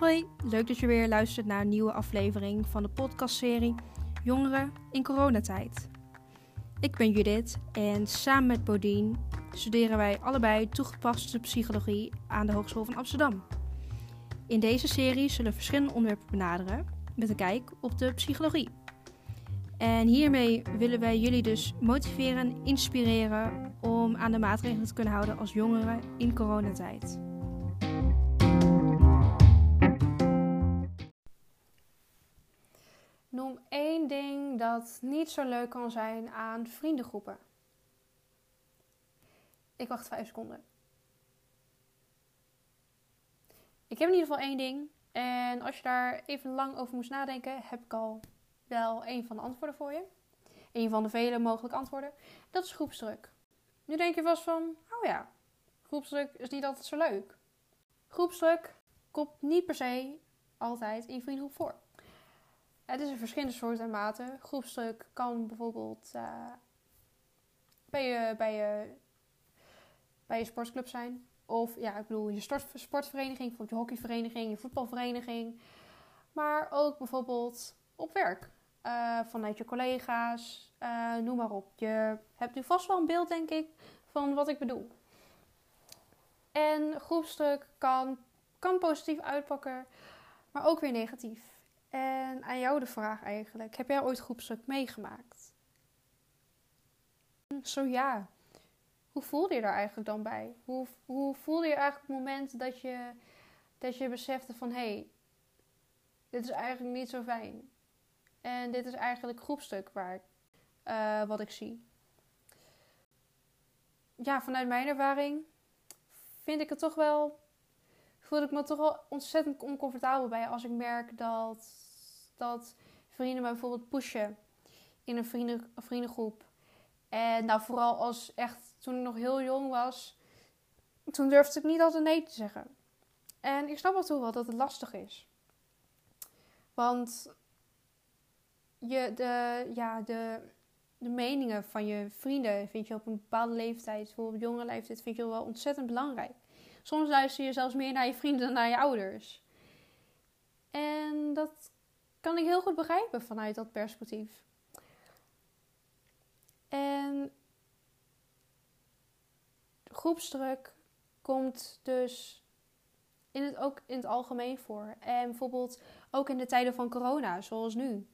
Hoi, leuk dat je weer luistert naar een nieuwe aflevering van de podcastserie Jongeren in coronatijd. Ik ben Judith en samen met Bodien studeren wij allebei toegepaste psychologie aan de Hogeschool van Amsterdam. In deze serie zullen we verschillende onderwerpen benaderen met een kijk op de psychologie. En hiermee willen wij jullie dus motiveren en inspireren om aan de maatregelen te kunnen houden als jongeren in coronatijd. Één ding dat niet zo leuk kan zijn aan vriendengroepen. Ik wacht vijf seconden. Ik heb in ieder geval één ding. En als je daar even lang over moest nadenken, heb ik al wel een van de antwoorden voor je. Een van de vele mogelijke antwoorden. Dat is groepsdruk. Nu denk je vast van, oh ja, groepsdruk is niet altijd zo leuk. Groepsdruk komt niet per se altijd in vriendengroep voor. Het is een verschillende soorten en maten. Groepsdruk kan bijvoorbeeld uh, bij, je, bij, je, bij je sportclub zijn. Of ja, ik bedoel, je sportvereniging, bijvoorbeeld je hockeyvereniging, je voetbalvereniging. Maar ook bijvoorbeeld op werk. Uh, vanuit je collega's, uh, noem maar op. Je hebt nu vast wel een beeld, denk ik, van wat ik bedoel. En groepsdruk kan, kan positief uitpakken, maar ook weer negatief. En aan jou de vraag eigenlijk: heb jij ooit groepsdruk meegemaakt? Zo ja. Hoe voelde je daar eigenlijk dan bij? Hoe, hoe voelde je eigenlijk het moment dat je, dat je besefte van hé, hey, dit is eigenlijk niet zo fijn. En dit is eigenlijk groepstuk waar uh, wat ik zie. Ja, vanuit mijn ervaring vind ik het toch wel. Voel ik me toch wel ontzettend oncomfortabel bij als ik merk dat, dat vrienden mij bijvoorbeeld pushen in een, vrienden, vriendengroep. En nou, vooral als echt toen ik nog heel jong was, toen durfde ik niet altijd nee te zeggen. En ik snap wel toe wel dat het lastig is. Want je, de, ja, de, de meningen van je vrienden vind je op een bepaalde leeftijd, bijvoorbeeld jongere leeftijd, vind je wel ontzettend belangrijk. Soms luister je zelfs meer naar je vrienden dan naar je ouders. En dat kan ik heel goed begrijpen vanuit dat perspectief. En groepsdruk komt dus in het, ook in het algemeen voor. En bijvoorbeeld ook in de tijden van corona, zoals nu.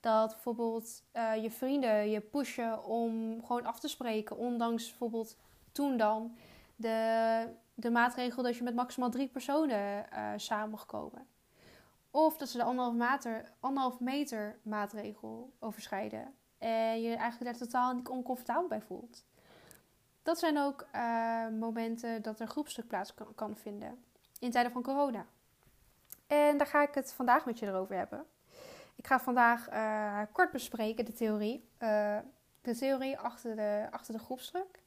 Dat bijvoorbeeld uh, je vrienden je pushen om gewoon af te spreken. Ondanks bijvoorbeeld toen dan de, de maatregel dat je met maximaal drie personen uh, samen mag komen. Of dat ze de anderhalf meter, anderhalf meter maatregel overschrijden. En je eigenlijk daar totaal niet oncomfortabel bij voelt. Dat zijn ook uh, momenten dat er groepstuk plaats kan, vinden. In tijden van corona. En daar ga ik het vandaag met je erover hebben. Ik ga vandaag uh, kort bespreken de theorie. De theorie achter de, achter de groepsdruk.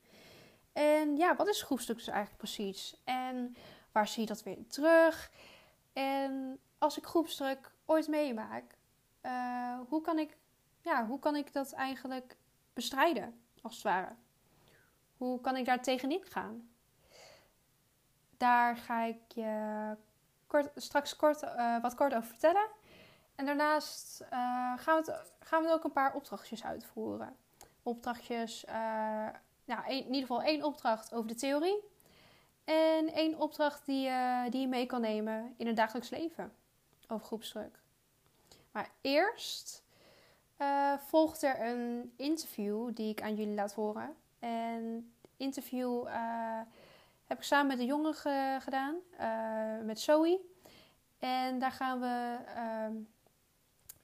En ja, wat is groepsdruk dus eigenlijk precies? En waar zie je dat weer terug? En als ik groepsdruk ooit meemaak, uh, hoe, kan ik, ja, hoe kan ik dat eigenlijk bestrijden, als het ware? Hoe kan ik daar tegenin gaan? Daar ga ik je kort, straks kort, wat kort over vertellen. En daarnaast uh, gaan, we gaan we ook een paar opdrachtjes uitvoeren. Opdrachtjes, nou, in ieder geval één opdracht over de theorie. En één opdracht die, uh, die je mee kan nemen in het dagelijks leven over groepsdruk. Maar eerst volgt er een interview die ik aan jullie laat horen. En interview heb ik samen met de jongen ge gedaan, met Zoe. En daar gaan we ehm,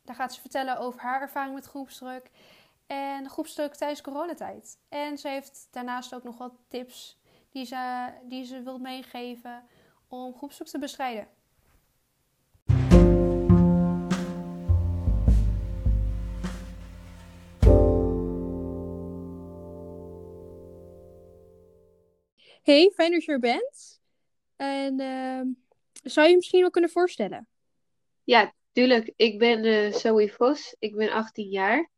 daar gaat ze vertellen over haar ervaring met groepsdruk en groepsdruk tijdens coronatijd. En ze heeft daarnaast ook nog wat tips die ze, die ze wil meegeven om groepsdruk te bestrijden. Hey, fijn dat je er bent. En uh, zou je je misschien wel kunnen voorstellen? Ja, Tuurlijk, ik ben uh, Zoe Vos, ik ben 18 jaar.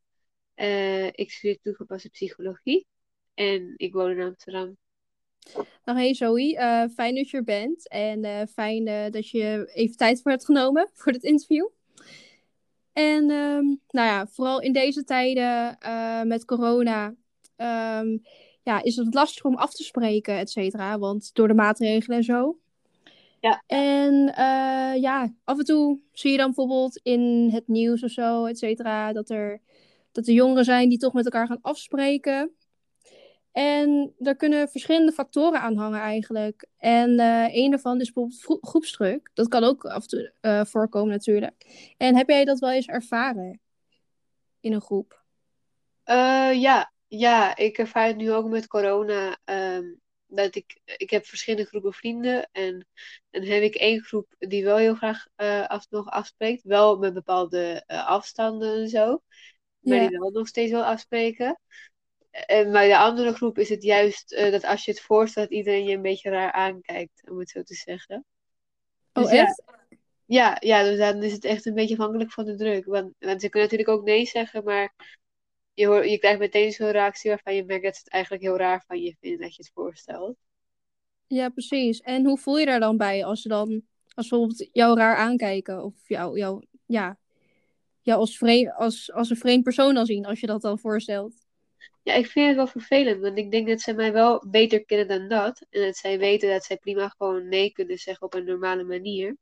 Uh, ik studeer toegepaste psychologie en ik woon in Amsterdam. Nou, hey Zoe, uh, fijn dat je er bent en uh, fijn dat je even tijd voor hebt genomen voor dit interview. En um, nou ja, vooral in deze tijden met corona um, ja, is het lastig om af te spreken, et cetera, want door de maatregelen en zo. Ja. En ja, af en toe zie je dan bijvoorbeeld in het nieuws of zo, et cetera, dat er, dat er jongeren zijn die toch met elkaar gaan afspreken. En daar kunnen verschillende factoren aan hangen eigenlijk. En uh, een daarvan is bijvoorbeeld groepsdruk. Dat kan ook af en toe uh, voorkomen natuurlijk. En heb jij dat wel eens ervaren in een groep? Uh, ja. ja, ik ervaar het nu ook met corona. Um, dat ik, ik heb verschillende groepen vrienden. En dan heb ik één groep die wel heel graag af, nog afspreekt. Wel met bepaalde afstanden en zo. Ja. die wel nog steeds wil afspreken. En bij de andere groep is het juist uh, dat als je het voorstelt, iedereen je een beetje raar aankijkt, om het zo te zeggen. Oh, dus echt? Ja, ja, dus dan is het echt een beetje afhankelijk van de druk. Want, want ze kunnen natuurlijk ook nee zeggen, maar je, hoort, je krijgt meteen zo'n reactie waarvan je merkt dat ze het eigenlijk heel raar van je vinden dat je het voorstelt. Ja, precies. En hoe voel je daar dan bij als ze dan, als bijvoorbeeld jou raar aankijken of jou, jou ja, jou als, vreemd, als, als een vreemd persoon dan zien, als je dat dan voorstelt? Ja, ik vind het wel vervelend, want ik denk dat zij mij wel beter kennen dan dat. En dat zij weten dat zij prima gewoon nee kunnen zeggen op een normale manier.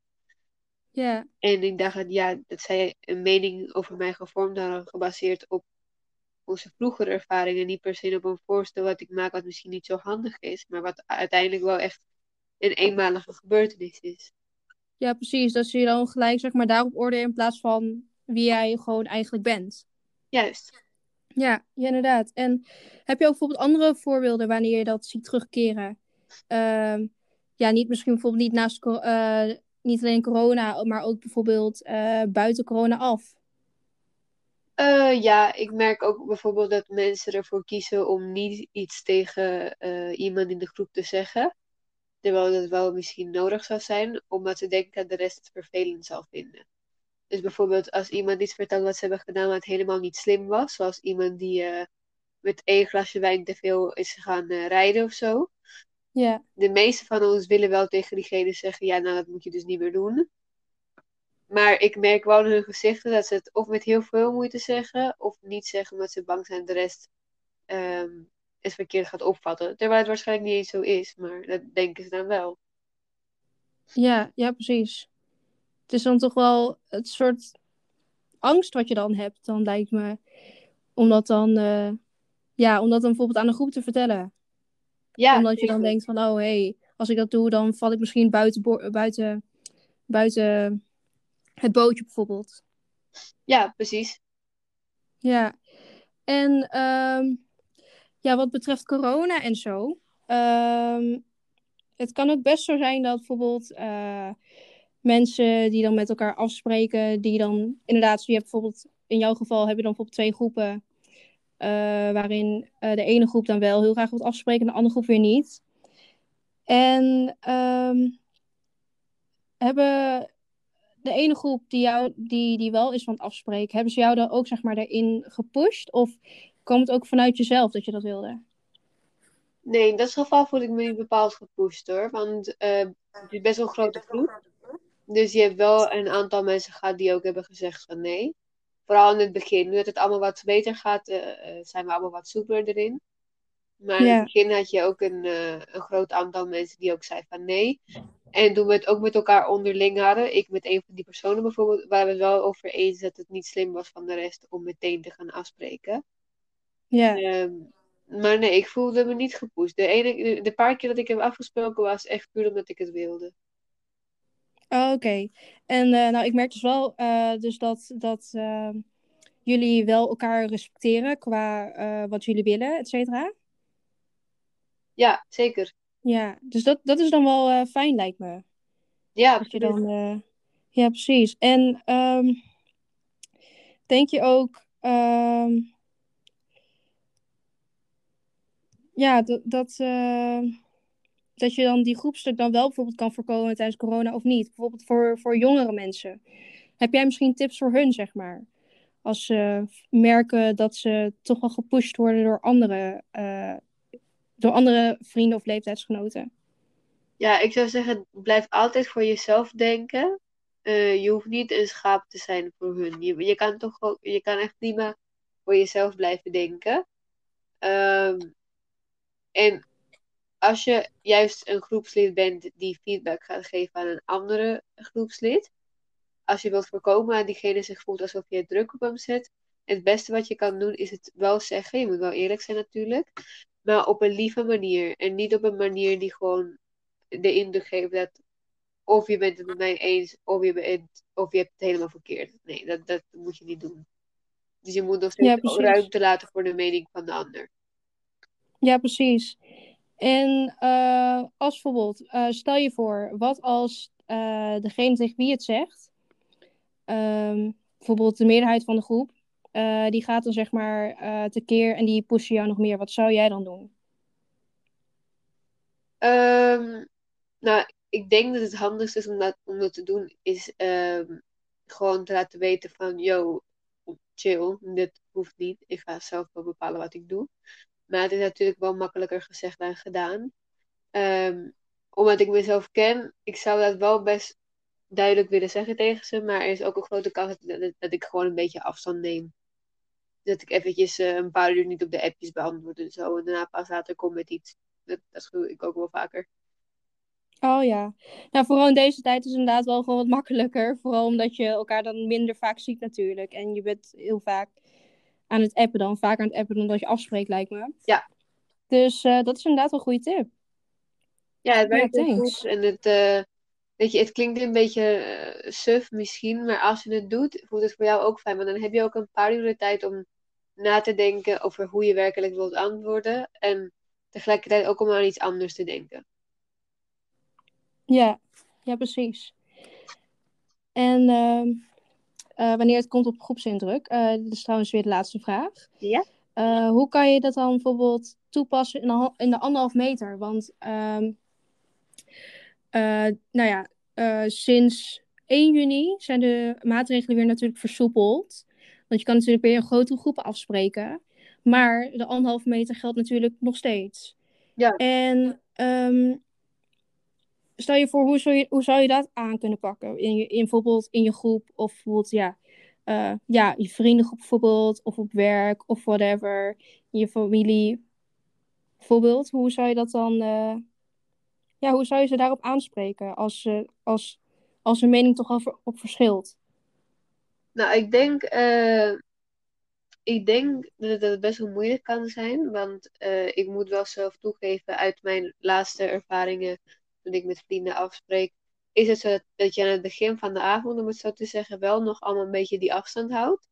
Ja. En ik dacht dat, ja, dat zij een mening over mij gevormd hadden, gebaseerd op onze vroegere ervaringen. Niet per se op een voorstel wat ik maak, wat misschien niet zo handig is, maar wat uiteindelijk wel echt een eenmalige gebeurtenis is. Ja, precies. Dat ze je dan gelijk zeg maar, daarop oordelen in plaats van wie jij gewoon eigenlijk bent. Juist. Ja, ja, inderdaad. En heb je ook bijvoorbeeld andere voorbeelden wanneer je dat ziet terugkeren? Uh, ja, niet misschien bijvoorbeeld niet naast uh, niet alleen corona, maar ook bijvoorbeeld uh, buiten corona af. Uh, ja, ik merk ook bijvoorbeeld dat mensen ervoor kiezen om niet iets tegen iemand in de groep te zeggen. Terwijl dat wel misschien nodig zou zijn, omdat ze denken dat de rest het vervelend zal vinden. Dus bijvoorbeeld als iemand iets vertelt wat ze hebben gedaan wat helemaal niet slim was. Zoals iemand die uh, met één glasje wijn te veel is gaan uh, rijden of zo. Ja. De meeste van ons willen wel tegen diegene zeggen, ja nou dat moet je dus niet meer doen. Maar ik merk wel in hun gezichten dat ze het of met heel veel moeite zeggen, of niet zeggen omdat ze bang zijn dat de rest um, het verkeerd gaat opvatten. Terwijl het waarschijnlijk niet eens zo is, maar dat denken ze dan wel. Ja, ja, precies het is dan toch wel het soort angst wat je dan hebt, dan lijkt me. Om dat dan, uh, ja, om dat dan bijvoorbeeld aan een groep te vertellen. Ja, Omdat je dan denkt van, oh hé, hey, als ik dat doe, dan val ik misschien buiten, buiten, buiten het bootje bijvoorbeeld. Ja, precies. Ja, en um, ja, wat betreft corona en zo. Um, het kan ook best zo zijn dat bijvoorbeeld uh, mensen die dan met elkaar afspreken, die dan inderdaad, je hebt bijvoorbeeld, in jouw geval heb je dan bijvoorbeeld twee groepen, uh, waarin uh, de ene groep dan wel heel graag wilt afspreken en de andere groep weer niet. En um, hebben de ene groep die, jou, die, die wel is van het afspreken, hebben ze jou dan ook zeg maar daarin gepusht? Of kwam het ook vanuit jezelf dat je dat wilde? Nee, in dat geval voel ik me niet bepaald gepusht hoor. Want uh, het is best wel een grote groep. Dus je hebt wel een aantal mensen gehad die ook hebben gezegd van nee. Vooral in het begin. Nu dat het allemaal wat beter gaat, uh, zijn we allemaal wat soepeler erin. Maar in het begin had je ook een, uh, een groot aantal mensen die ook zeiden van nee. En toen we het ook met elkaar onderling hadden, ik met een van die personen bijvoorbeeld, waren we het wel over eens dat het niet slim was van de rest om meteen te gaan afspreken. Ja. Um, maar nee, ik voelde me niet gepusht. De, ene, de, de paar keer dat ik heb afgesproken was echt puur omdat ik het wilde. Oh, Oké. En uh, nou, ik merk dus wel uh, dus dat, dat uh, jullie wel elkaar respecteren qua wat jullie willen, et cetera. Ja, zeker. Ja, dus dat, dat is dan wel fijn, lijkt me. Ja, dat je dan, Ja, precies. En um, denk je ook... Um, ja, dat... dat dat je dan die groepstuk dan wel bijvoorbeeld kan voorkomen tijdens corona of niet. Bijvoorbeeld voor, voor jongere mensen. Heb jij misschien tips voor hun, zeg maar? Als ze merken dat ze toch wel gepusht worden door andere uh, door andere vrienden of leeftijdsgenoten? Ja, ik zou zeggen, blijf altijd voor jezelf denken. Uh, je hoeft niet een schaap te zijn voor hun. Je, kan toch ook, je kan echt prima voor jezelf blijven denken. Um, en als je juist een groepslid bent die feedback gaat geven aan een andere groepslid, als je wilt voorkomen dat diegene zich voelt alsof je druk op hem zet, het beste wat je kan doen is het wel zeggen. Je moet wel eerlijk zijn natuurlijk. Maar op een lieve manier. En niet op een manier die gewoon de indruk geeft dat of je bent het met mij eens of je, bent, of je hebt het helemaal verkeerd. Nee, dat, dat moet je niet doen. Dus je moet nog steeds ruimte laten voor de mening van de ander. Ja, precies. En uh, als bijvoorbeeld, uh, stel je voor, wat als uh, degene tegen wie het zegt, um, bijvoorbeeld de meerderheid van de groep, die gaat dan zeg maar tekeer en die pushen jou nog meer. Wat zou jij dan doen? Um, nou, ik denk dat het handigste is om dat, om dat te doen, is um, gewoon te laten weten van, yo, chill, dit hoeft niet. Ik ga zelf wel bepalen wat ik doe. Maar het is natuurlijk wel makkelijker gezegd dan gedaan. Um, omdat ik mezelf ken, ik zou dat wel best duidelijk willen zeggen tegen ze. Maar er is ook een grote kans dat, ik gewoon een beetje afstand neem. Dat ik eventjes uh, een paar uur niet op de appjes beantwoord en zo. En daarna pas later kom met iets. Dat, dat doe ik ook wel vaker. Oh ja. Nou, vooral in deze tijd is het inderdaad wel gewoon wat makkelijker. Vooral omdat je elkaar dan minder vaak ziet natuurlijk. En je bent heel vaak aan het appen dan. Vaker aan het appen dan dat je afspreekt, lijkt me. Ja. Dus uh, dat is inderdaad wel een goede tip. Ja, het werkt ja, goed. En het, uh, weet je, het klinkt een beetje uh, suf misschien. Maar als je het doet, voelt het voor jou ook fijn. Want dan heb je ook een paar uur de tijd om na te denken over hoe je werkelijk wilt antwoorden. En tegelijkertijd ook om aan iets anders te denken. Ja, ja precies. En uh, uh, wanneer het komt op groepsindruk, uh, dit is trouwens weer de laatste vraag. Ja? Uh, hoe kan je dat dan bijvoorbeeld toepassen in de, in de anderhalf meter? Want, um, nou ja, sinds 1 juni zijn de maatregelen weer natuurlijk versoepeld. Want je kan natuurlijk weer in grote groepen afspreken. Maar de anderhalf meter geldt natuurlijk nog steeds. Ja. En um, stel je voor, hoe zou je, hoe zou je dat aan kunnen pakken? In, je, in bijvoorbeeld in je groep of bijvoorbeeld, ja, uh, ja, je vriendengroep bijvoorbeeld, of op werk of whatever, in je familie bijvoorbeeld. Hoe zou je dat dan, uh, ja, hoe zou je ze daarop aanspreken als, als, als hun mening toch over, op verschilt? Nou, ik denk, ik denk dat het best wel moeilijk kan zijn, want ik moet wel zelf toegeven uit mijn laatste ervaringen toen ik met vrienden afspreek, is het zo dat je aan het begin van de avond, om het zo te zeggen, wel nog allemaal een beetje die afstand houdt.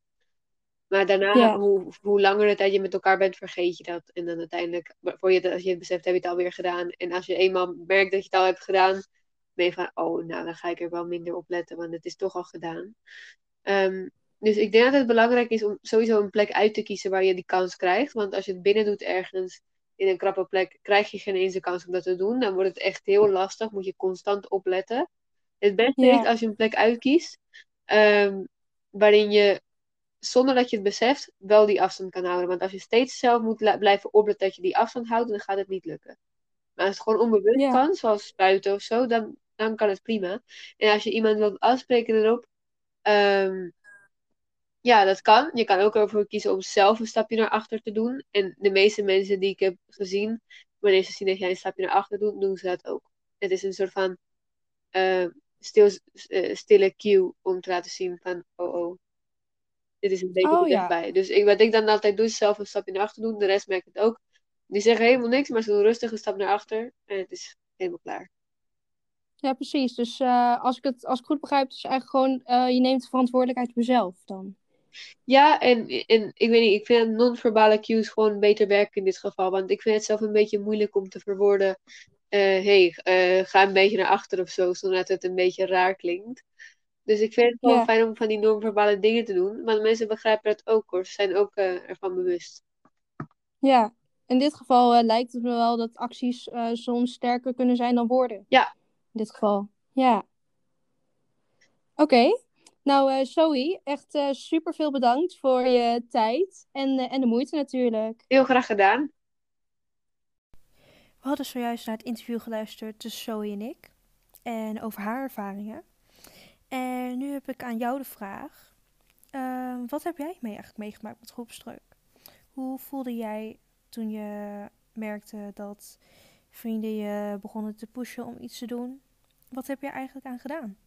Maar daarna, hoe, hoe langer de tijd je met elkaar bent, vergeet je dat. En dan uiteindelijk, voor je, als je het beseft, heb je het alweer gedaan. En als je eenmaal merkt dat je het al hebt gedaan, ben je van, oh, nou, dan ga ik er wel minder op letten, want het is toch al gedaan. Um, dus ik denk dat het belangrijk is om sowieso een plek uit te kiezen waar je die kans krijgt. Want als je het binnen doet ergens, in een krappe plek krijg je geen eens de kans om dat te doen. Dan wordt het echt heel lastig. Moet je constant opletten. Het beste is als je een plek uitkiest. Um, waarin je, zonder dat je het beseft, wel die afstand kan houden. Want als je steeds zelf moet blijven opletten dat je die afstand houdt, dan gaat het niet lukken. Maar als het gewoon onbewust kan, zoals spuiten of zo, dan, dan kan het prima. En als je iemand wilt afspreken erop, um, ja, dat kan. Je kan ook ervoor kiezen om zelf een stapje naar achter te doen. En de meeste mensen die ik heb gezien, wanneer ze zien dat jij een stapje naar achter doet, doen ze dat ook. Het is een soort van uh, stil, uh, stille cue om te laten zien van, oh oh, dit is een beetje oh, dichtbij. Dus ik, wat ik dan altijd doe, is zelf een stapje naar achter doen. De rest merkt het ook. Die zeggen helemaal niks, maar ze doen rustig een stap naar achter. En het is helemaal klaar. Ja, precies. Dus uh, als, ik het, als ik goed begrijp, is eigenlijk gewoon, je neemt de verantwoordelijkheid op jezelf dan. Ja, en, en ik weet niet, ik vind non-verbale cues gewoon beter werken in dit geval. Want ik vind het zelf een beetje moeilijk om te verwoorden. Uh, hey, uh, ga een beetje naar achter of zo, zodat het een beetje raar klinkt. Dus ik vind het wel fijn om van die non-verbale dingen te doen. Maar mensen begrijpen het ook hoor, ze zijn ook uh, ervan bewust. Ja, in dit geval lijkt het me wel dat acties soms sterker kunnen zijn dan woorden. Ja. In dit geval, ja. Oké, nou, uh, Zoe, echt uh, super veel bedankt voor je tijd en, uh, en de moeite natuurlijk. Heel graag gedaan. We hadden zojuist naar het interview geluisterd tussen Zoe en ik. En over haar ervaringen. En nu heb ik aan jou de vraag. Ehm, wat heb jij mee eigenlijk meegemaakt met groepsdruk? Hoe voelde jij toen je merkte dat vrienden je begonnen te pushen om iets te doen? Wat heb je eigenlijk aan gedaan?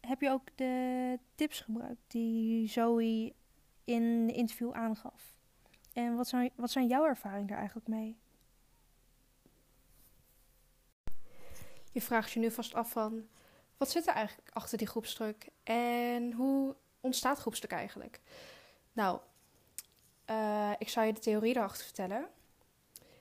Heb je ook de tips gebruikt die Zoe in de interview aangaf? En wat zijn, wat zijn jouw ervaringen daar eigenlijk mee? Je vraagt je nu vast af van, wat zit er eigenlijk achter die groepsdruk? En hoe ontstaat groepsdruk eigenlijk? Nou, uh, ik zal je de theorie erachter vertellen.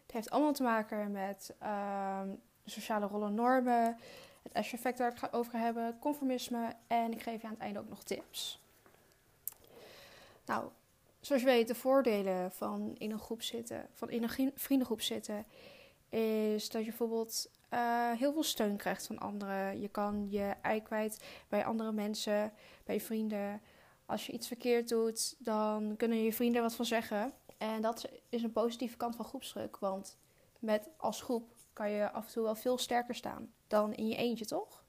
Het heeft allemaal te maken met uh, sociale rollen normen, het Ash-effect waar ik het over ga hebben, conformisme en ik geef je aan het einde ook nog tips. Nou, zoals je weet, de voordelen van in een groep zitten, van in een vriendengroep zitten, is dat je bijvoorbeeld uh, heel veel steun krijgt van anderen. Je kan je ei kwijt bij andere mensen, bij je vrienden. Als je iets verkeerd doet, dan kunnen je vrienden wat van zeggen. En dat is een positieve kant van groepsdruk. Want met als groep kan je af en toe wel veel sterker staan dan in je eentje, toch?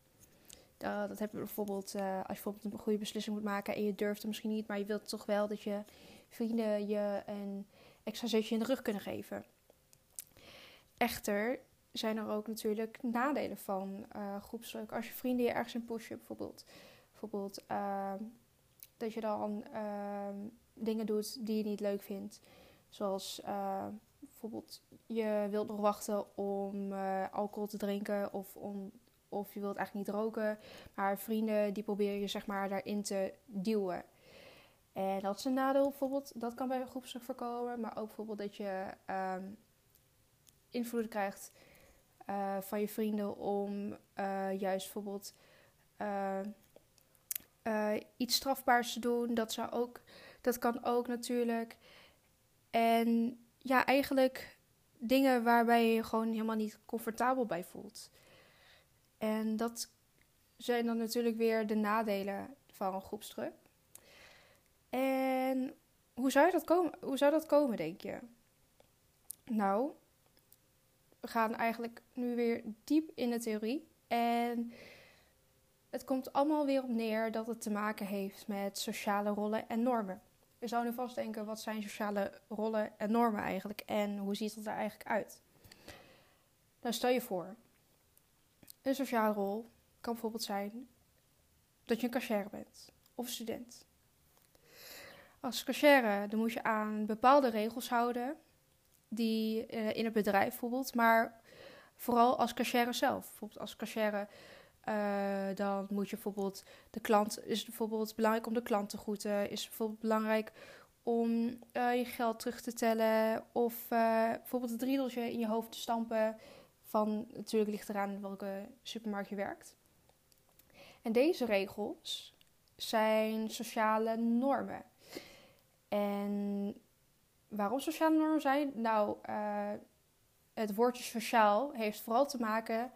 Dat heb je bijvoorbeeld uh, als je bijvoorbeeld een goede beslissing moet maken en je durft het misschien niet, maar je wilt toch wel dat je vrienden je een extra zetje in de rug kunnen geven. Echter zijn er ook natuurlijk nadelen van uh. Als je vrienden je ergens in pushen, bijvoorbeeld, bijvoorbeeld uh, dat je dan uh, dingen doet die je niet leuk vindt. Zoals uh, bijvoorbeeld je wilt nog wachten om alcohol te drinken of, om, of je wilt eigenlijk niet roken. Maar vrienden die proberen je zeg maar daarin te duwen. En dat is een nadeel bijvoorbeeld. Dat kan bij groepsdruk voorkomen. Maar ook bijvoorbeeld dat je um, invloed krijgt uh, van je vrienden om uh, juist bijvoorbeeld iets strafbaars te doen. Dat, zou ook, dat kan ook natuurlijk. En ja, eigenlijk dingen waarbij je je gewoon helemaal niet comfortabel bij voelt. En dat zijn dan natuurlijk weer de nadelen van een groepsdruk. En hoe zou, dat komen, hoe zou dat komen, denk je? Nou, we gaan eigenlijk nu weer diep in de theorie. En het komt allemaal weer op neer dat het te maken heeft met sociale rollen en normen. Je zou nu vast denken, wat zijn sociale rollen en normen eigenlijk? En hoe ziet het er eigenlijk uit? Nou, stel je voor, een sociale rol kan bijvoorbeeld zijn dat je een cashier bent of student. Als cashier dan moet je aan bepaalde regels houden die uh, in het bedrijf bijvoorbeeld, maar vooral als cashier zelf. Bijvoorbeeld als cashier, uh, dan moet je bijvoorbeeld de klant, is bijvoorbeeld belangrijk om de klant te groeten, is bijvoorbeeld belangrijk om uh, je geld terug te tellen of bijvoorbeeld het riedeltje in je hoofd te stampen. Van natuurlijk ligt eraan welke supermarkt je werkt. En deze regels zijn sociale normen. En waarom sociale normen zijn? Nou, het woordje sociaal heeft vooral te maken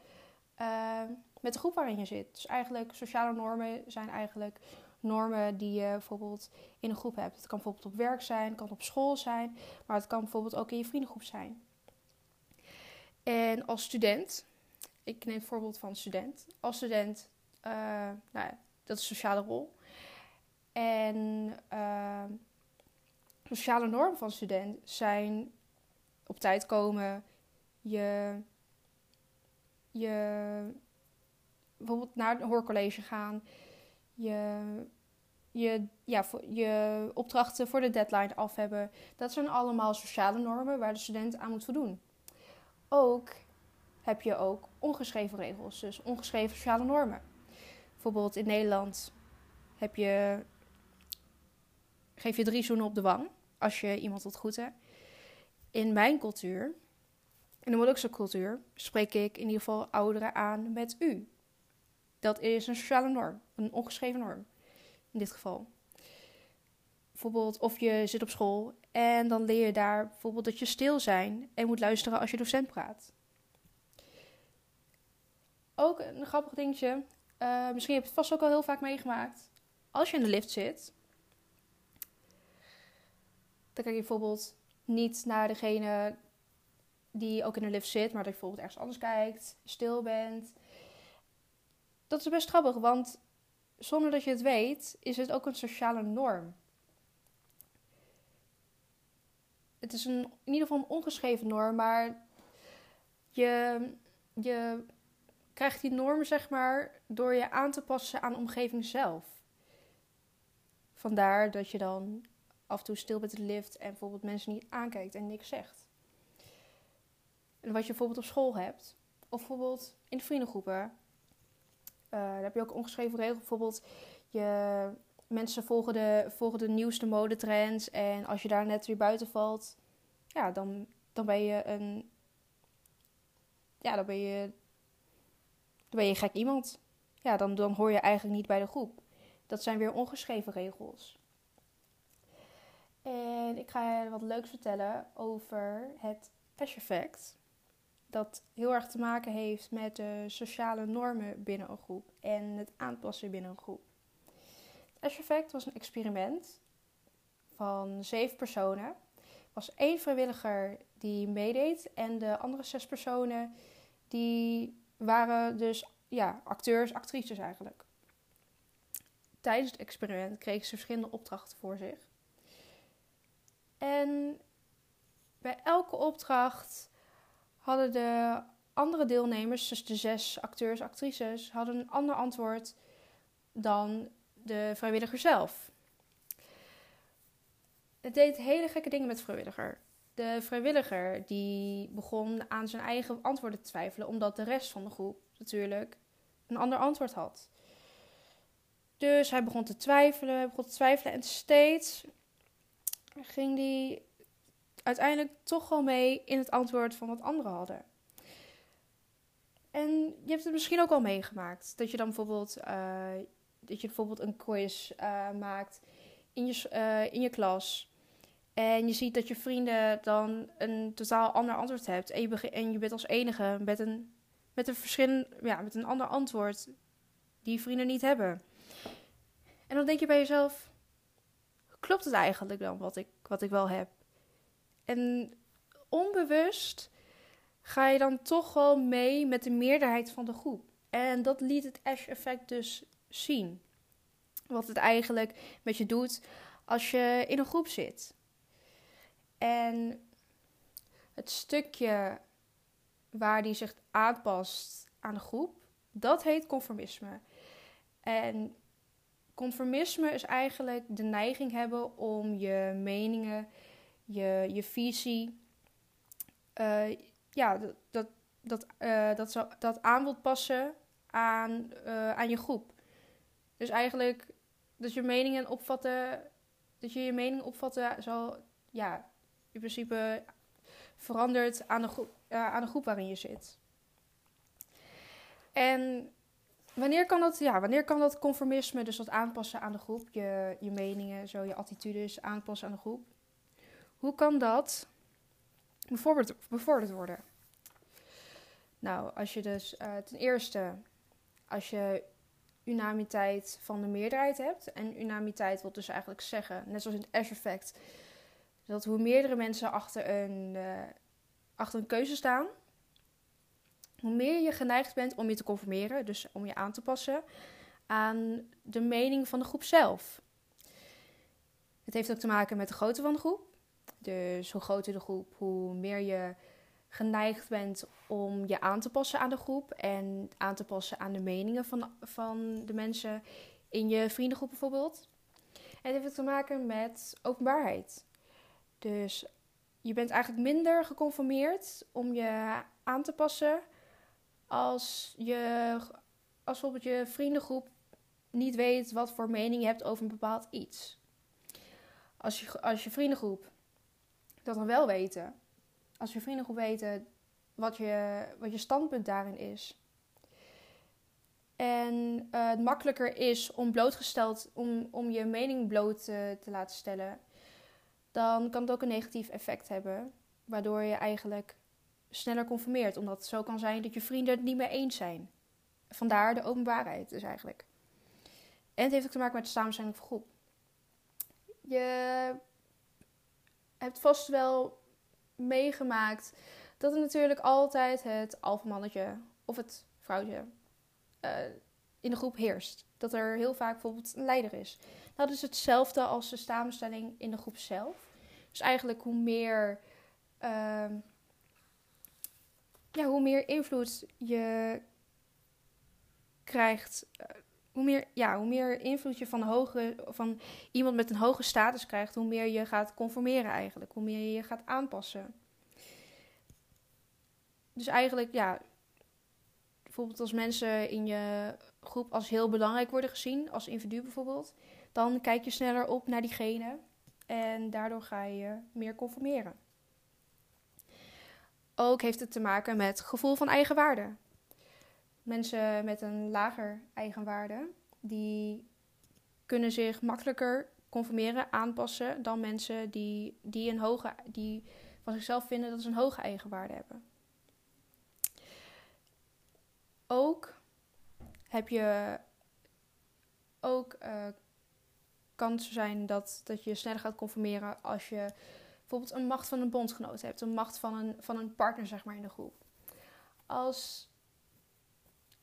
met de groep waarin je zit. Dus eigenlijk, sociale normen zijn eigenlijk normen die je bijvoorbeeld in een groep hebt. Het kan bijvoorbeeld op werk zijn, het kan op school zijn, maar het kan bijvoorbeeld ook in je vriendengroep zijn. En als student, ik neem het voorbeeld van student. Als student, uh, nou ja, dat is sociale rol. En sociale normen van student zijn op tijd komen, je, je bijvoorbeeld naar een hoorcollege gaan, je, je, ja, je opdrachten voor de deadline af hebben. Dat zijn allemaal sociale normen waar de student aan moet voldoen. Ook heb je ook ongeschreven regels, dus ongeschreven sociale normen. Bijvoorbeeld in Nederland heb je geef je drie zoenen op de wang als je iemand wilt groeten. In mijn cultuur, in de Molukse cultuur, spreek ik in ieder geval ouderen aan met u. Dat is een sociale norm, een ongeschreven norm in dit geval. Bijvoorbeeld, of je zit op school en dan leer je daar bijvoorbeeld dat je stil zijn en moet luisteren als je docent praat. Ook een grappig dingetje, uh, misschien heb je het vast ook al heel vaak meegemaakt. Als je in de lift zit dan kijk je bijvoorbeeld niet naar degene die ook in een lift zit, maar dat je bijvoorbeeld ergens anders kijkt, stil bent. Dat is best grappig, want zonder dat je het weet, is het ook een sociale norm. Het is een, in ieder geval een ongeschreven norm, maar je, je krijgt die norm, zeg maar, door je aan te passen aan de omgeving zelf. Vandaar dat je dan af en toe stil bent in de lift en bijvoorbeeld mensen niet aankijkt en niks zegt. En wat je bijvoorbeeld op school hebt, of bijvoorbeeld in de vriendengroepen. Uh, daar heb je ook ongeschreven regel. Bijvoorbeeld, je, mensen volgen de, volgen de nieuwste modetrends. En als je daar net weer buiten valt, ja, dan, dan ben je een. Ja, dan ben je. Dan ben je gek iemand. Ja, dan, dan hoor je eigenlijk niet bij de groep. Dat zijn weer ongeschreven regels. En ik ga je wat leuks vertellen over het Ash effect. Dat heel erg te maken heeft met de sociale normen binnen een groep en het aanpassen binnen een groep. Het Ash effect was een experiment van zeven personen. Er was één vrijwilliger die meedeed en de andere zes personen die waren dus ja, acteurs, actrices eigenlijk. Tijdens het experiment kregen ze verschillende opdrachten voor zich. En bij elke opdracht hadden de andere deelnemers, dus de zes acteurs, actrices, hadden een ander antwoord dan de vrijwilliger zelf. Het deed hele gekke dingen met de vrijwilliger. De vrijwilliger die begon aan zijn eigen antwoorden te twijfelen, omdat de rest van de groep natuurlijk een ander antwoord had. Dus hij begon te twijfelen, hij begon te twijfelen en steeds ging die uiteindelijk toch wel mee in het antwoord van wat anderen hadden. En je hebt het misschien ook al meegemaakt. Dat je dan bijvoorbeeld, uh, dat je bijvoorbeeld een quiz uh, maakt in je, uh, in je klas. En je ziet dat je vrienden dan een totaal ander antwoord hebt. En je, en je bent als enige met een, met, een verschil, ja, met een ander antwoord die vrienden niet hebben. En dan denk je bij jezelf: klopt het eigenlijk dan wat ik, wat ik wel heb? En onbewust ga je dan toch wel mee met de meerderheid van de groep. En dat liet het Ash-effect dus zien. Wat het eigenlijk met je doet als je in een groep zit. En het stukje waar die zich aanpast aan de groep, dat heet conformisme. En conformisme is eigenlijk de neiging hebben om je meningen, je, je visie, uh, ja, dat, dat, dat, uh, dat, zo, dat aan passen aan, uh, aan je groep. Dus eigenlijk dat je meningen opvatten, dat je je mening opvatten zal, ja, in principe verandert aan de, groep, aan de groep waarin je zit. En Wanneer kan dat, ja, wanneer kan dat conformisme, dus dat aanpassen aan de groep, je, je meningen, zo, je attitudes aanpassen aan de groep? Hoe kan dat bevorderd, worden? Nou, als je dus uh, ten eerste, als je unamiteit van de meerderheid hebt. En unamiteit wil dus eigenlijk zeggen, net zoals in het Ash-effect, dat hoe meerdere mensen achter een, uh, achter een keuze staan, hoe meer je geneigd bent om je te conformeren, dus om je aan te passen aan de mening van de groep zelf. Het heeft ook te maken met de grootte van de groep. Dus hoe groter de groep, hoe meer je geneigd bent om je aan te passen aan de groep en aan te passen aan de meningen van, van de mensen in je vriendengroep bijvoorbeeld. En het heeft te maken met openbaarheid. Dus je bent eigenlijk minder geconformeerd om je aan te passen als je, als bijvoorbeeld je vriendengroep niet weet wat voor mening je hebt over een bepaald iets. Als je, als je vriendengroep dat dan wel weten, als je vriendengroep weten wat je, wat je standpunt daarin is. En uh, het makkelijker is om blootgesteld, om, om je mening bloot te, te laten stellen, dan kan het ook een negatief effect hebben. Waardoor je eigenlijk sneller conformeert. Omdat het zo kan zijn dat je vrienden het niet meer eens zijn. Vandaar de openbaarheid dus eigenlijk. En het heeft ook te maken met de samenstelling van groep. Je hebt vast wel meegemaakt dat er natuurlijk altijd het alfamannetje of het vrouwtje uh, in de groep heerst. Dat er heel vaak bijvoorbeeld een leider is. Dat is hetzelfde als de samenstelling in de groep zelf. Dus eigenlijk hoe meer, uh, ja, hoe meer invloed je krijgt, uh, hoe meer, ja, hoe meer invloed je van, hoge, van iemand met een hoge status krijgt, hoe meer je gaat conformeren eigenlijk. Hoe meer je je gaat aanpassen. Dus eigenlijk, ja, bijvoorbeeld als mensen in je groep als heel belangrijk worden gezien, als individu bijvoorbeeld, dan kijk je sneller op naar diegene en daardoor ga je meer conformeren. Ook heeft het te maken met gevoel van eigenwaarde. Mensen met een lager eigenwaarde, die kunnen zich makkelijker conformeren, aanpassen dan mensen die, die, een hoge, die van zichzelf vinden dat ze een hoge eigenwaarde hebben. Ook heb je ook uh, kansen zijn dat, dat je sneller gaat conformeren als je bijvoorbeeld een macht van een bondgenoot hebt, een macht van een, van een partner zeg maar in de groep. Als,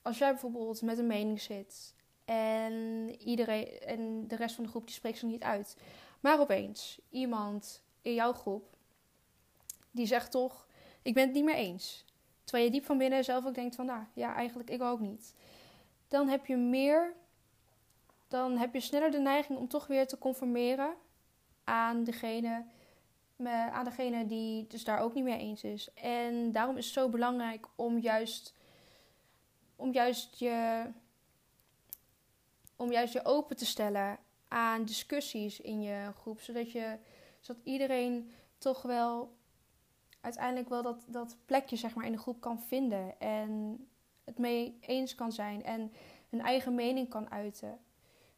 als jij bijvoorbeeld met een mening zit en, iedereen, en de rest van de groep die spreekt ze niet uit, maar opeens iemand in jouw groep die zegt toch, ik ben het niet meer eens. Terwijl je diep van binnen zelf ook denkt van, nou ja, eigenlijk ik ook niet. Dan heb je meer, dan heb je sneller de neiging om toch weer te conformeren aan degene, aan degene die dus daar ook niet mee eens is. En daarom is het zo belangrijk om juist, om juist je, om juist je open te stellen aan discussies in je groep, zodat je, zodat iedereen toch wel uiteindelijk wel dat, dat plekje zeg maar, in de groep kan vinden. En het mee eens kan zijn en hun eigen mening kan uiten.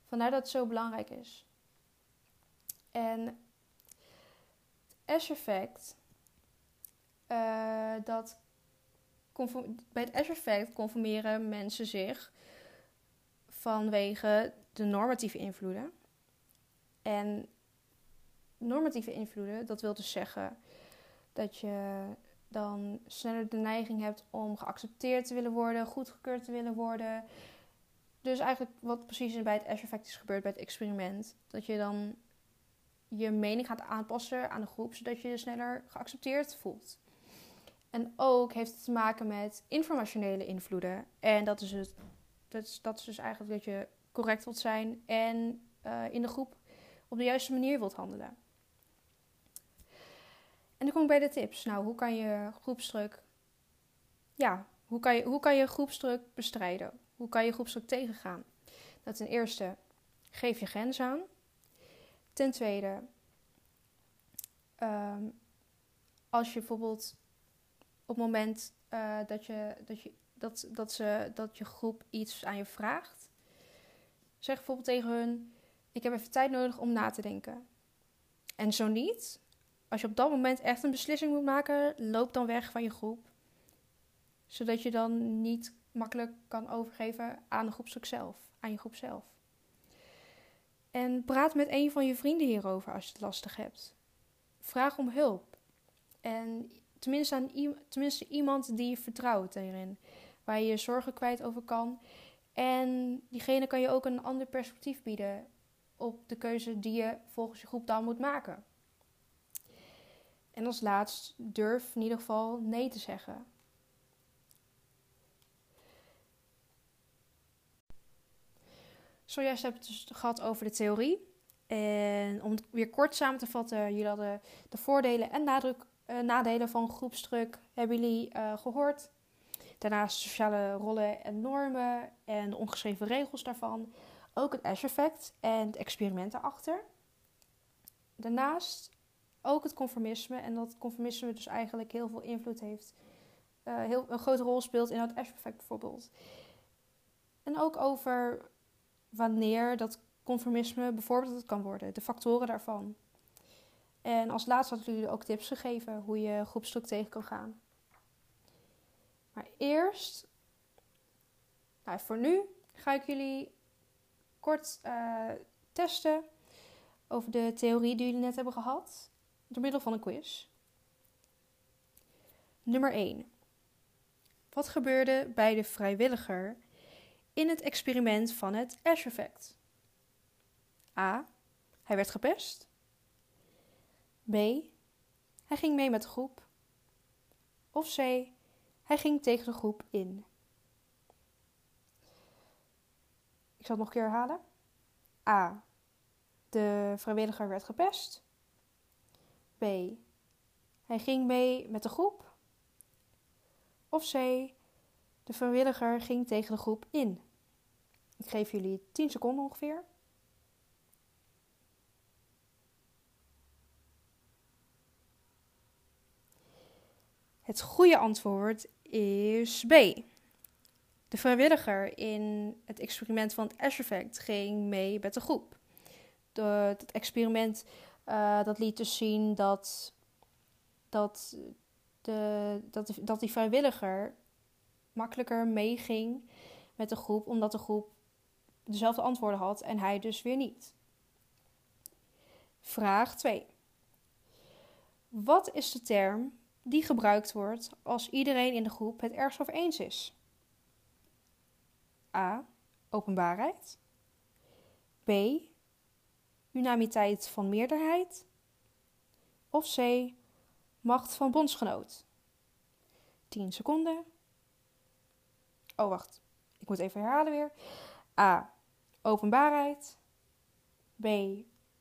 Vandaar dat het zo belangrijk is. En het S-effect, uh, dat bij het S-effect conformeren mensen zich vanwege de normatieve invloeden. En normatieve invloeden, dat wil dus zeggen dat je dan sneller de neiging hebt om geaccepteerd te willen worden, goedgekeurd te willen worden. Dus eigenlijk wat precies bij het Ash-effect is gebeurd bij het experiment. Dat je dan je mening gaat aanpassen aan de groep, zodat je je sneller geaccepteerd voelt. En ook heeft het te maken met informationele invloeden. En dat is, het, dat is, dat is dus eigenlijk dat je correct wilt zijn en uh, in de groep op de juiste manier wilt handelen. En dan kom ik bij de tips. Nou, hoe kan je groepsdruk... Ja, hoe kan je, hoe kan je groepsdruk bestrijden? Hoe kan je groepsdruk tegengaan? Nou, ten eerste, geef je grens aan. Ten tweede, um, als je bijvoorbeeld het moment uh, dat, je, dat, je, dat, dat, ze, dat je groep iets aan je vraagt, zeg bijvoorbeeld tegen hun: Ik heb even tijd nodig om na te denken. En zo niet, als je op dat moment echt een beslissing moet maken, loop dan weg van je groep. Zodat je dan niet makkelijk kan overgeven aan de groepstuk zelf, aan je groep zelf. En praat met een van je vrienden hierover als je het lastig hebt. Vraag om hulp. En tenminste, aan tenminste iemand die je vertrouwt daarin. Waar je je zorgen kwijt over kan. En diegene kan je ook een ander perspectief bieden op de keuze die je volgens je groep dan moet maken. En als laatst durf in ieder geval nee te zeggen. Zojuist hebben we het dus gehad over de theorie. En om het weer kort samen te vatten, jullie hadden de voordelen en nadruk, uh, nadelen van groepsdruk, hebben jullie uh, gehoord. Daarnaast sociale rollen en normen en de ongeschreven regels daarvan. Ook het Ash-effect en het experiment erachter. Daarnaast ook het conformisme. En dat conformisme dus eigenlijk heel veel invloed heeft. Uh, heel, een grote rol speelt in het Ash-effect bijvoorbeeld. En ook over wanneer dat conformisme bijvoorbeeld kan worden. De factoren daarvan. En als laatste had ik jullie ook tips gegeven hoe je groepsdruk tegen kan gaan. Maar eerst, nou voor nu ga ik jullie kort uh, testen over de theorie die jullie net hebben gehad door middel van een quiz. Nummer 1. Wat gebeurde bij de vrijwilliger in het experiment van het Ash-effect? A. Hij werd gepest. B. Hij ging mee met de groep. Of C. Hij ging tegen de groep in. Ik zal het nog een keer herhalen. A. De vrijwilliger werd gepest. B. Hij ging mee met de groep. Of C. De vrijwilliger ging tegen de groep in. Ik geef jullie 10 seconden ongeveer. Het goede antwoord is B. De vrijwilliger in het experiment van het Ash Effect ging mee met de groep. De, het experiment uh, dat liet dus zien dat, dat, de, dat, dat die vrijwilliger makkelijker meeging met de groep, omdat de groep dezelfde antwoorden had en hij dus weer niet. Vraag 2. Wat is de term die gebruikt wordt als iedereen in de groep het ergens over eens is? A. Openbaarheid. B. Unamiteit van meerderheid. Of C. Macht van bondsgenoot. 10 seconden. Oh, wacht. Ik moet even herhalen weer. A. Openbaarheid. B.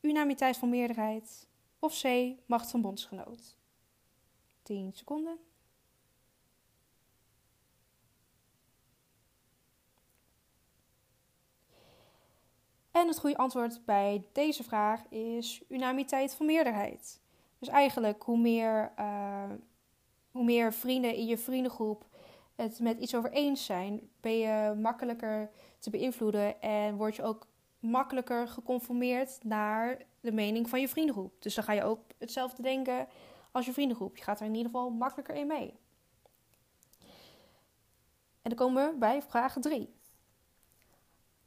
Unamiteit van meerderheid. Of C. Macht van bondsgenoot. 10 seconden. En het goede antwoord bij deze vraag is unamiteit van meerderheid. Dus eigenlijk hoe meer, uh, hoe meer vrienden in je vriendengroep het met iets over eens zijn, ben je makkelijker te beïnvloeden en word je ook makkelijker geconformeerd naar de mening van je vriendengroep. Dus dan ga je ook hetzelfde denken als je vriendengroep. Je gaat er in ieder geval makkelijker in mee. En dan komen we bij vraag 3.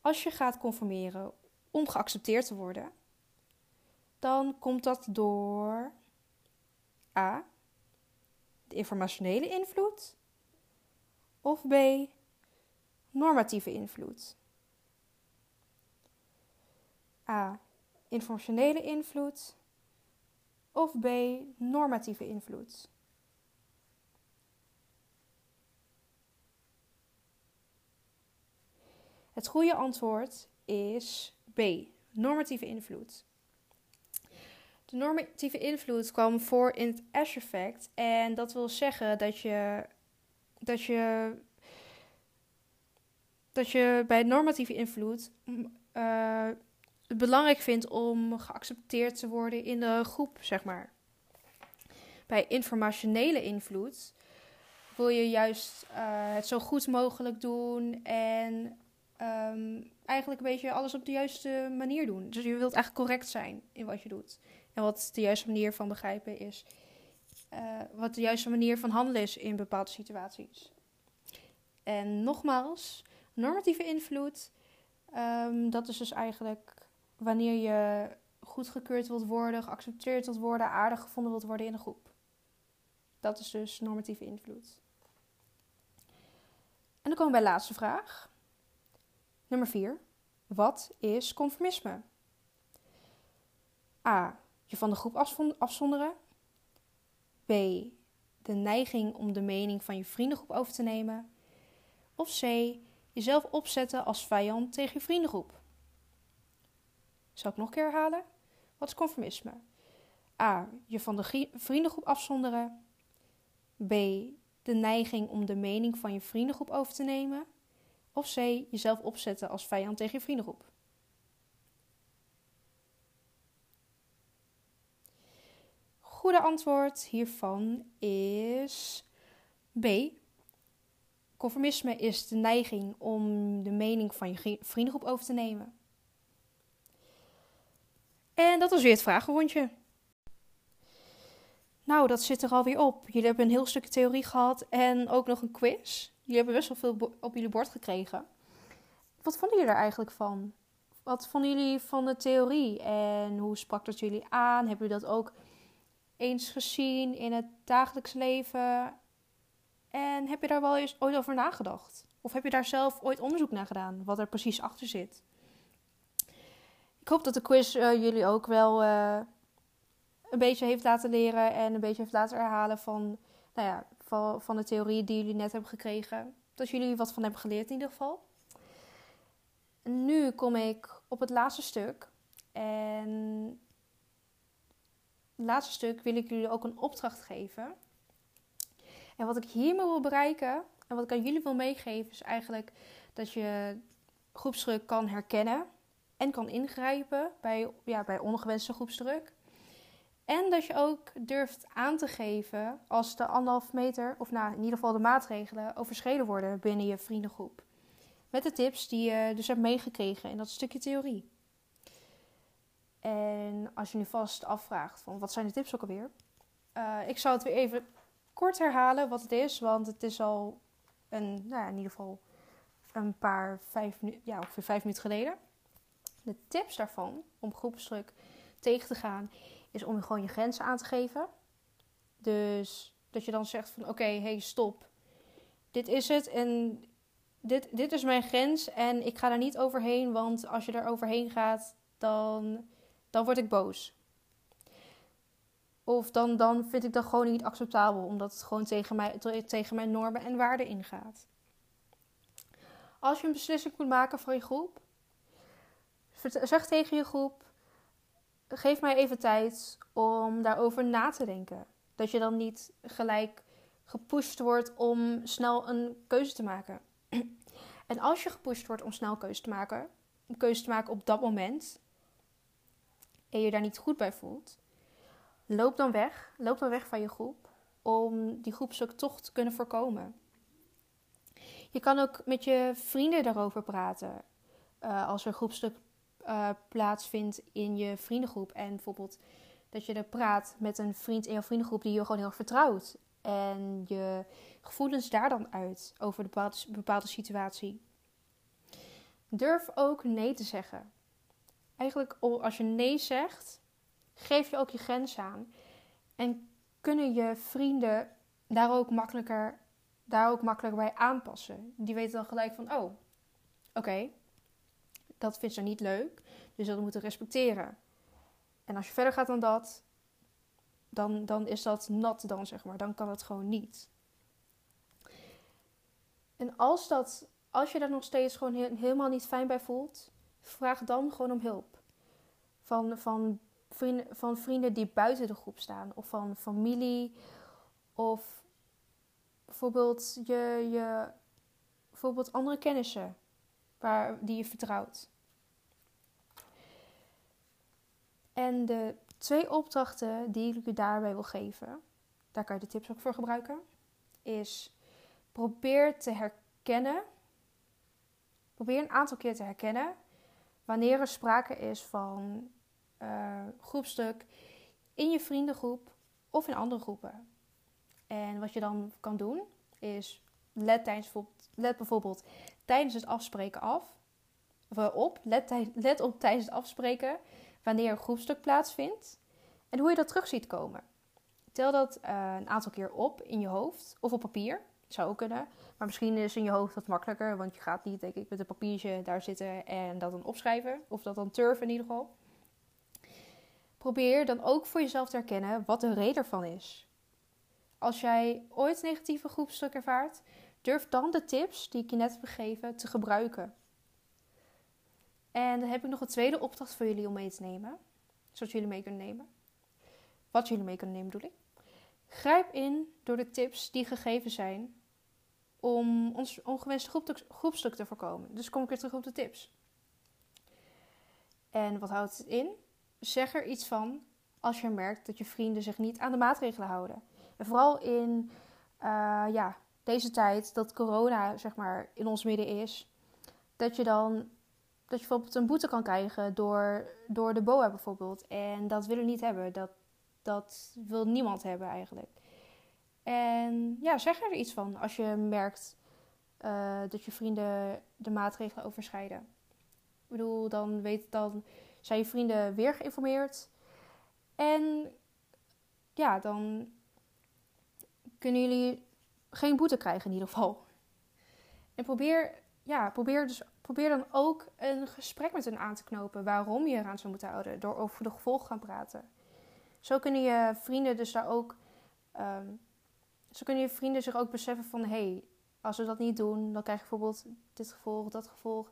Als je gaat conformeren om geaccepteerd te worden, dan komt dat door A. de informationele invloed of B. normatieve invloed. A. informationele invloed of B. normatieve invloed. Het goede antwoord is B. Normatieve invloed. De normatieve invloed kwam voor in het Ash-effect. En dat wil zeggen dat je, dat je, dat je bij normatieve invloed uh, het belangrijk vindt om geaccepteerd te worden in de groep, zeg maar. Bij informationele invloed wil je juist uh, het zo goed mogelijk doen en um, eigenlijk een beetje alles op de juiste manier doen. Dus je wilt eigenlijk correct zijn in wat je doet. En wat de juiste manier van begrijpen is. Uh, wat de juiste manier van handelen is in bepaalde situaties. En nogmaals, normatieve invloed. Um, dat is dus eigenlijk wanneer je goedgekeurd wilt worden, geaccepteerd wilt worden, aardig gevonden wilt worden in een groep. Dat is dus normatieve invloed. En dan komen we bij de laatste vraag. Nummer 4. Wat is conformisme? A. Je van de groep afzonderen. B. De neiging om de mening van je vriendengroep over te nemen. Of C. Jezelf opzetten als vijand tegen je vriendengroep. Zal ik nog een keer herhalen? Wat is conformisme? A. Je van de vriendengroep afzonderen. B. De neiging om de mening van je vriendengroep over te nemen. Of C. Jezelf opzetten als vijand tegen je vriendengroep. Goede antwoord hiervan is B. Conformisme is de neiging om de mening van je vriendengroep over te nemen. En dat was weer het vragenrondje. Nou, dat zit er alweer op. Jullie hebben een heel stukje theorie gehad en ook nog een quiz. Jullie hebben best wel veel op jullie bord gekregen. Wat vonden jullie er eigenlijk van? Wat vonden jullie van de theorie en hoe sprak dat jullie aan? Hebben jullie dat ook eens gezien in het dagelijks leven? En heb je daar wel eens ooit over nagedacht? Of heb je daar zelf ooit onderzoek naar gedaan, wat er precies achter zit? Ik hoop dat de quiz uh, jullie ook wel uh, een beetje heeft laten leren en een beetje heeft laten herhalen van, nou ja, van, van de theorie die jullie net hebben gekregen. Dat jullie wat van hebben geleerd in ieder geval. nu kom ik op het laatste stuk. En het laatste stuk wil ik jullie ook een opdracht geven. En wat ik hiermee wil bereiken en wat ik aan jullie wil meegeven is eigenlijk dat je groepsdruk kan herkennen en kan ingrijpen bij, ja, bij ongewenste groepsdruk. En dat je ook durft aan te geven als de anderhalf meter, of nou in ieder geval de maatregelen, overschreden worden binnen je vriendengroep. Met de tips die je dus hebt meegekregen in dat stukje theorie. En als je nu vast afvraagt van wat zijn de tips ook alweer? Uh, ik zal het weer even kort herhalen wat het is, want het is al een, nou ja, in ieder geval een paar vijf, ja, ongeveer vijf minuten geleden. De tips daarvan om groepsdruk tegen te gaan is om gewoon je grenzen aan te geven. Dus dat je dan zegt van oké, hey stop. Dit is het en dit, dit is mijn grens en ik ga daar niet overheen, want als je er overheen gaat, dan, dan word ik boos. Of dan, dan vind ik dat gewoon niet acceptabel, omdat het gewoon tegen, mij, tegen mijn normen en waarden ingaat. Als je een beslissing moet maken voor je groep, zeg tegen je groep: geef mij even tijd om daarover na te denken. Dat je dan niet gelijk gepusht wordt om snel een keuze te maken. En als je gepusht wordt om snel keuze te maken, een keuze te maken op dat moment, en je daar niet goed bij voelt, loop dan weg. Loop dan weg van je groep om die groepstuk toch te kunnen voorkomen. Je kan ook met je vrienden daarover praten. Uh, als er groepstuk uh, plaatsvindt in je vriendengroep. En bijvoorbeeld dat je er praat met een vriend in jouw vriendengroep die je gewoon heel erg vertrouwt. En je gevoelens daar dan uit over bepaalde, bepaalde situatie. Durf ook nee te zeggen. Eigenlijk als je nee zegt, geef je ook je grens aan. En kunnen je vrienden daar ook makkelijker, daar ook makkelijker bij aanpassen. Die weten dan gelijk van, oh, oké, dat vindt ze niet leuk. Dus dat moeten respecteren. En als je verder gaat dan dat, dan, dan is dat nat dan, zeg maar. Dan kan het gewoon niet. En als, dat, als je daar nog steeds gewoon helemaal niet fijn bij voelt, vraag dan gewoon om hulp. Van, van vrienden, van vrienden die buiten de groep staan. Of van familie. Of bijvoorbeeld, je, je, bijvoorbeeld andere kennissen waar, die je vertrouwt. En de twee opdrachten die ik u daarbij wil geven, daar kan je de tips ook voor gebruiken, is probeer te herkennen, probeer een aantal keer te herkennen wanneer er sprake is van uh, groepstuk in je vriendengroep of in andere groepen. En wat je dan kan doen is let, tijdens, let bijvoorbeeld tijdens het afspreken af. Of eh, op, let, let op tijdens het afspreken wanneer een groepstuk plaatsvindt en hoe je dat terug ziet komen. Tel dat uh, een aantal keer op in je hoofd of op papier. Zou ook kunnen. Maar misschien is in je hoofd wat makkelijker. Want je gaat niet, denk ik, met een papiertje daar zitten en dat dan opschrijven. Of dat dan turven in ieder geval. Probeer dan ook voor jezelf te herkennen wat de reden ervan is. Als jij ooit negatieve groepstuk ervaart, durf dan de tips die ik je net heb gegeven te gebruiken. En dan heb ik nog een tweede opdracht voor jullie om mee te nemen. Zodat jullie mee kunnen nemen. Wat jullie mee kunnen nemen bedoel ik. Grijp in door de tips die gegeven zijn om ons ongewenste groepstuk te voorkomen. Dus kom ik weer terug op de tips. En wat houdt het in? zeg er iets van als je merkt dat je vrienden zich niet aan de maatregelen houden. En vooral in uh, ja, deze tijd dat corona zeg maar in ons midden is, dat je dan dat je bijvoorbeeld een boete kan krijgen door, door de BOA bijvoorbeeld. En dat willen we niet hebben. Dat, dat wil niemand hebben eigenlijk. En ja, zeg er iets van als je merkt uh, dat je vrienden de maatregelen overschrijden. Ik bedoel, dan weet dan zijn je vrienden weer geïnformeerd. En ja, dan kunnen jullie geen boete krijgen in ieder geval. En probeer, ja, probeer, dus, probeer dan ook een gesprek met hen aan te knopen waarom je eraan zou moeten houden. Door over de gevolgen gaan praten. Zo kunnen je vrienden dus daar ook. ehm, zo kunnen je vrienden zich ook beseffen van hé, hey, als we dat niet doen, dan krijg je bijvoorbeeld dit gevolg, dat gevolg.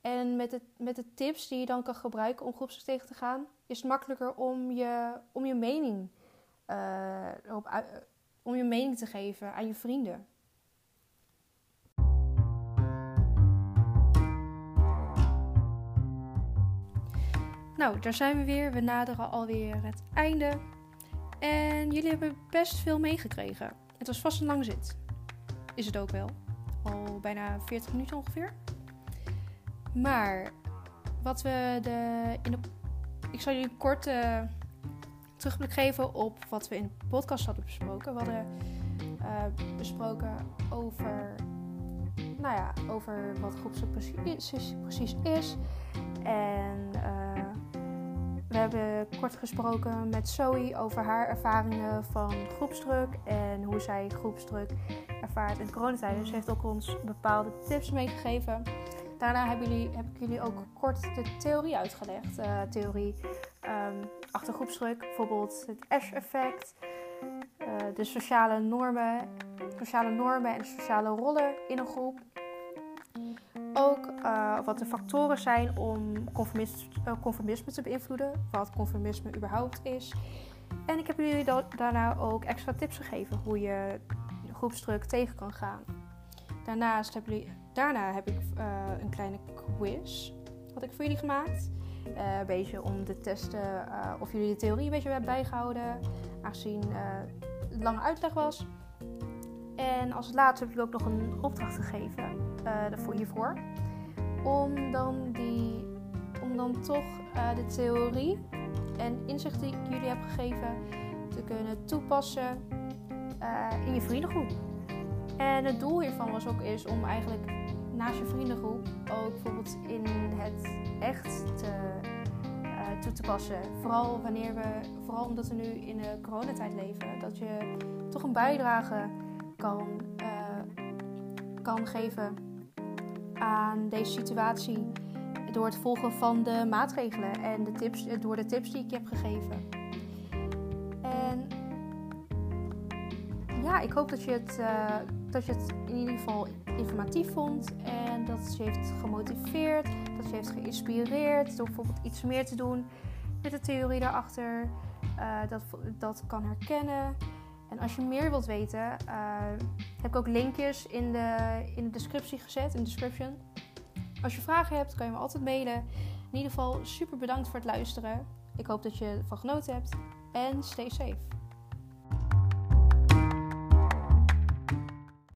En met de, met de tips die je dan kan gebruiken om groepsdruk tegen te gaan, is het makkelijker om je, om je mening eh, erop uit- om je mening te geven aan je vrienden. Nou, daar zijn we weer. We naderen alweer het einde. En jullie hebben best veel meegekregen. Het was vast een lange zit. Is het ook wel. Al bijna 40 minuten ongeveer. Maar wat we de, in de. Ik zal jullie korte terugblik geven op wat we in de podcast hadden besproken. We hadden eh, besproken over. Nou ja, over wat groepsdruk precies precies is. En eh, we hebben kort gesproken met Zoe over haar ervaringen van groepsdruk en hoe zij groepsdruk ervaart in coronatijden. Ze heeft ook ons bepaalde tips meegegeven. Daarna hebben jullie, heb ik jullie ook kort de theorie uitgelegd. Eh, theorie ehm, achter groepsdruk, bijvoorbeeld het Ash-effect, eh, de sociale normen, sociale normen en sociale rollen in een groep. Ook eh, wat de factoren zijn om conformis- eh, conformisme te beïnvloeden, wat conformisme überhaupt is. En ik heb jullie da- daarna ook extra tips gegeven hoe je groepsdruk tegen kan gaan. Daarnaast heb jullie, daarna heb ik eh, een kleine quiz ik voor jullie gemaakt. Eh, een beetje om te testen eh, of jullie de theorie een beetje hebben bijgehouden, aangezien het lange uitleg was. En als laatste heb ik ook nog een opdracht gegeven daarvoor- hiervoor. Om dan, die, om dan toch de theorie en inzichten die ik jullie heb gegeven te kunnen toepassen in je vriendengroep. En het doel hiervan was ook is om eigenlijk naast je vriendengroep ook bijvoorbeeld in het echt eh, toe te passen. Vooral wanneer we, vooral omdat we nu in de coronatijd leven, dat je toch een bijdrage kan, eh, kan geven aan deze situatie door het volgen van de maatregelen en de tips, eh, door de tips die ik heb gegeven. En ja, ik hoop dat je, het, dat je het in ieder geval informatief vond en dat je heeft gemotiveerd, dat je heeft geïnspireerd door bijvoorbeeld iets meer te doen met de theorie daarachter, eh, dat, dat kan herkennen. En als je meer wilt weten, eh, heb ik ook linkjes in de, in de descriptie gezet, in de description. Als je vragen hebt, kan je me altijd mailen. In ieder geval super bedankt voor het luisteren. Ik hoop dat je ervan genoten hebt en stay safe.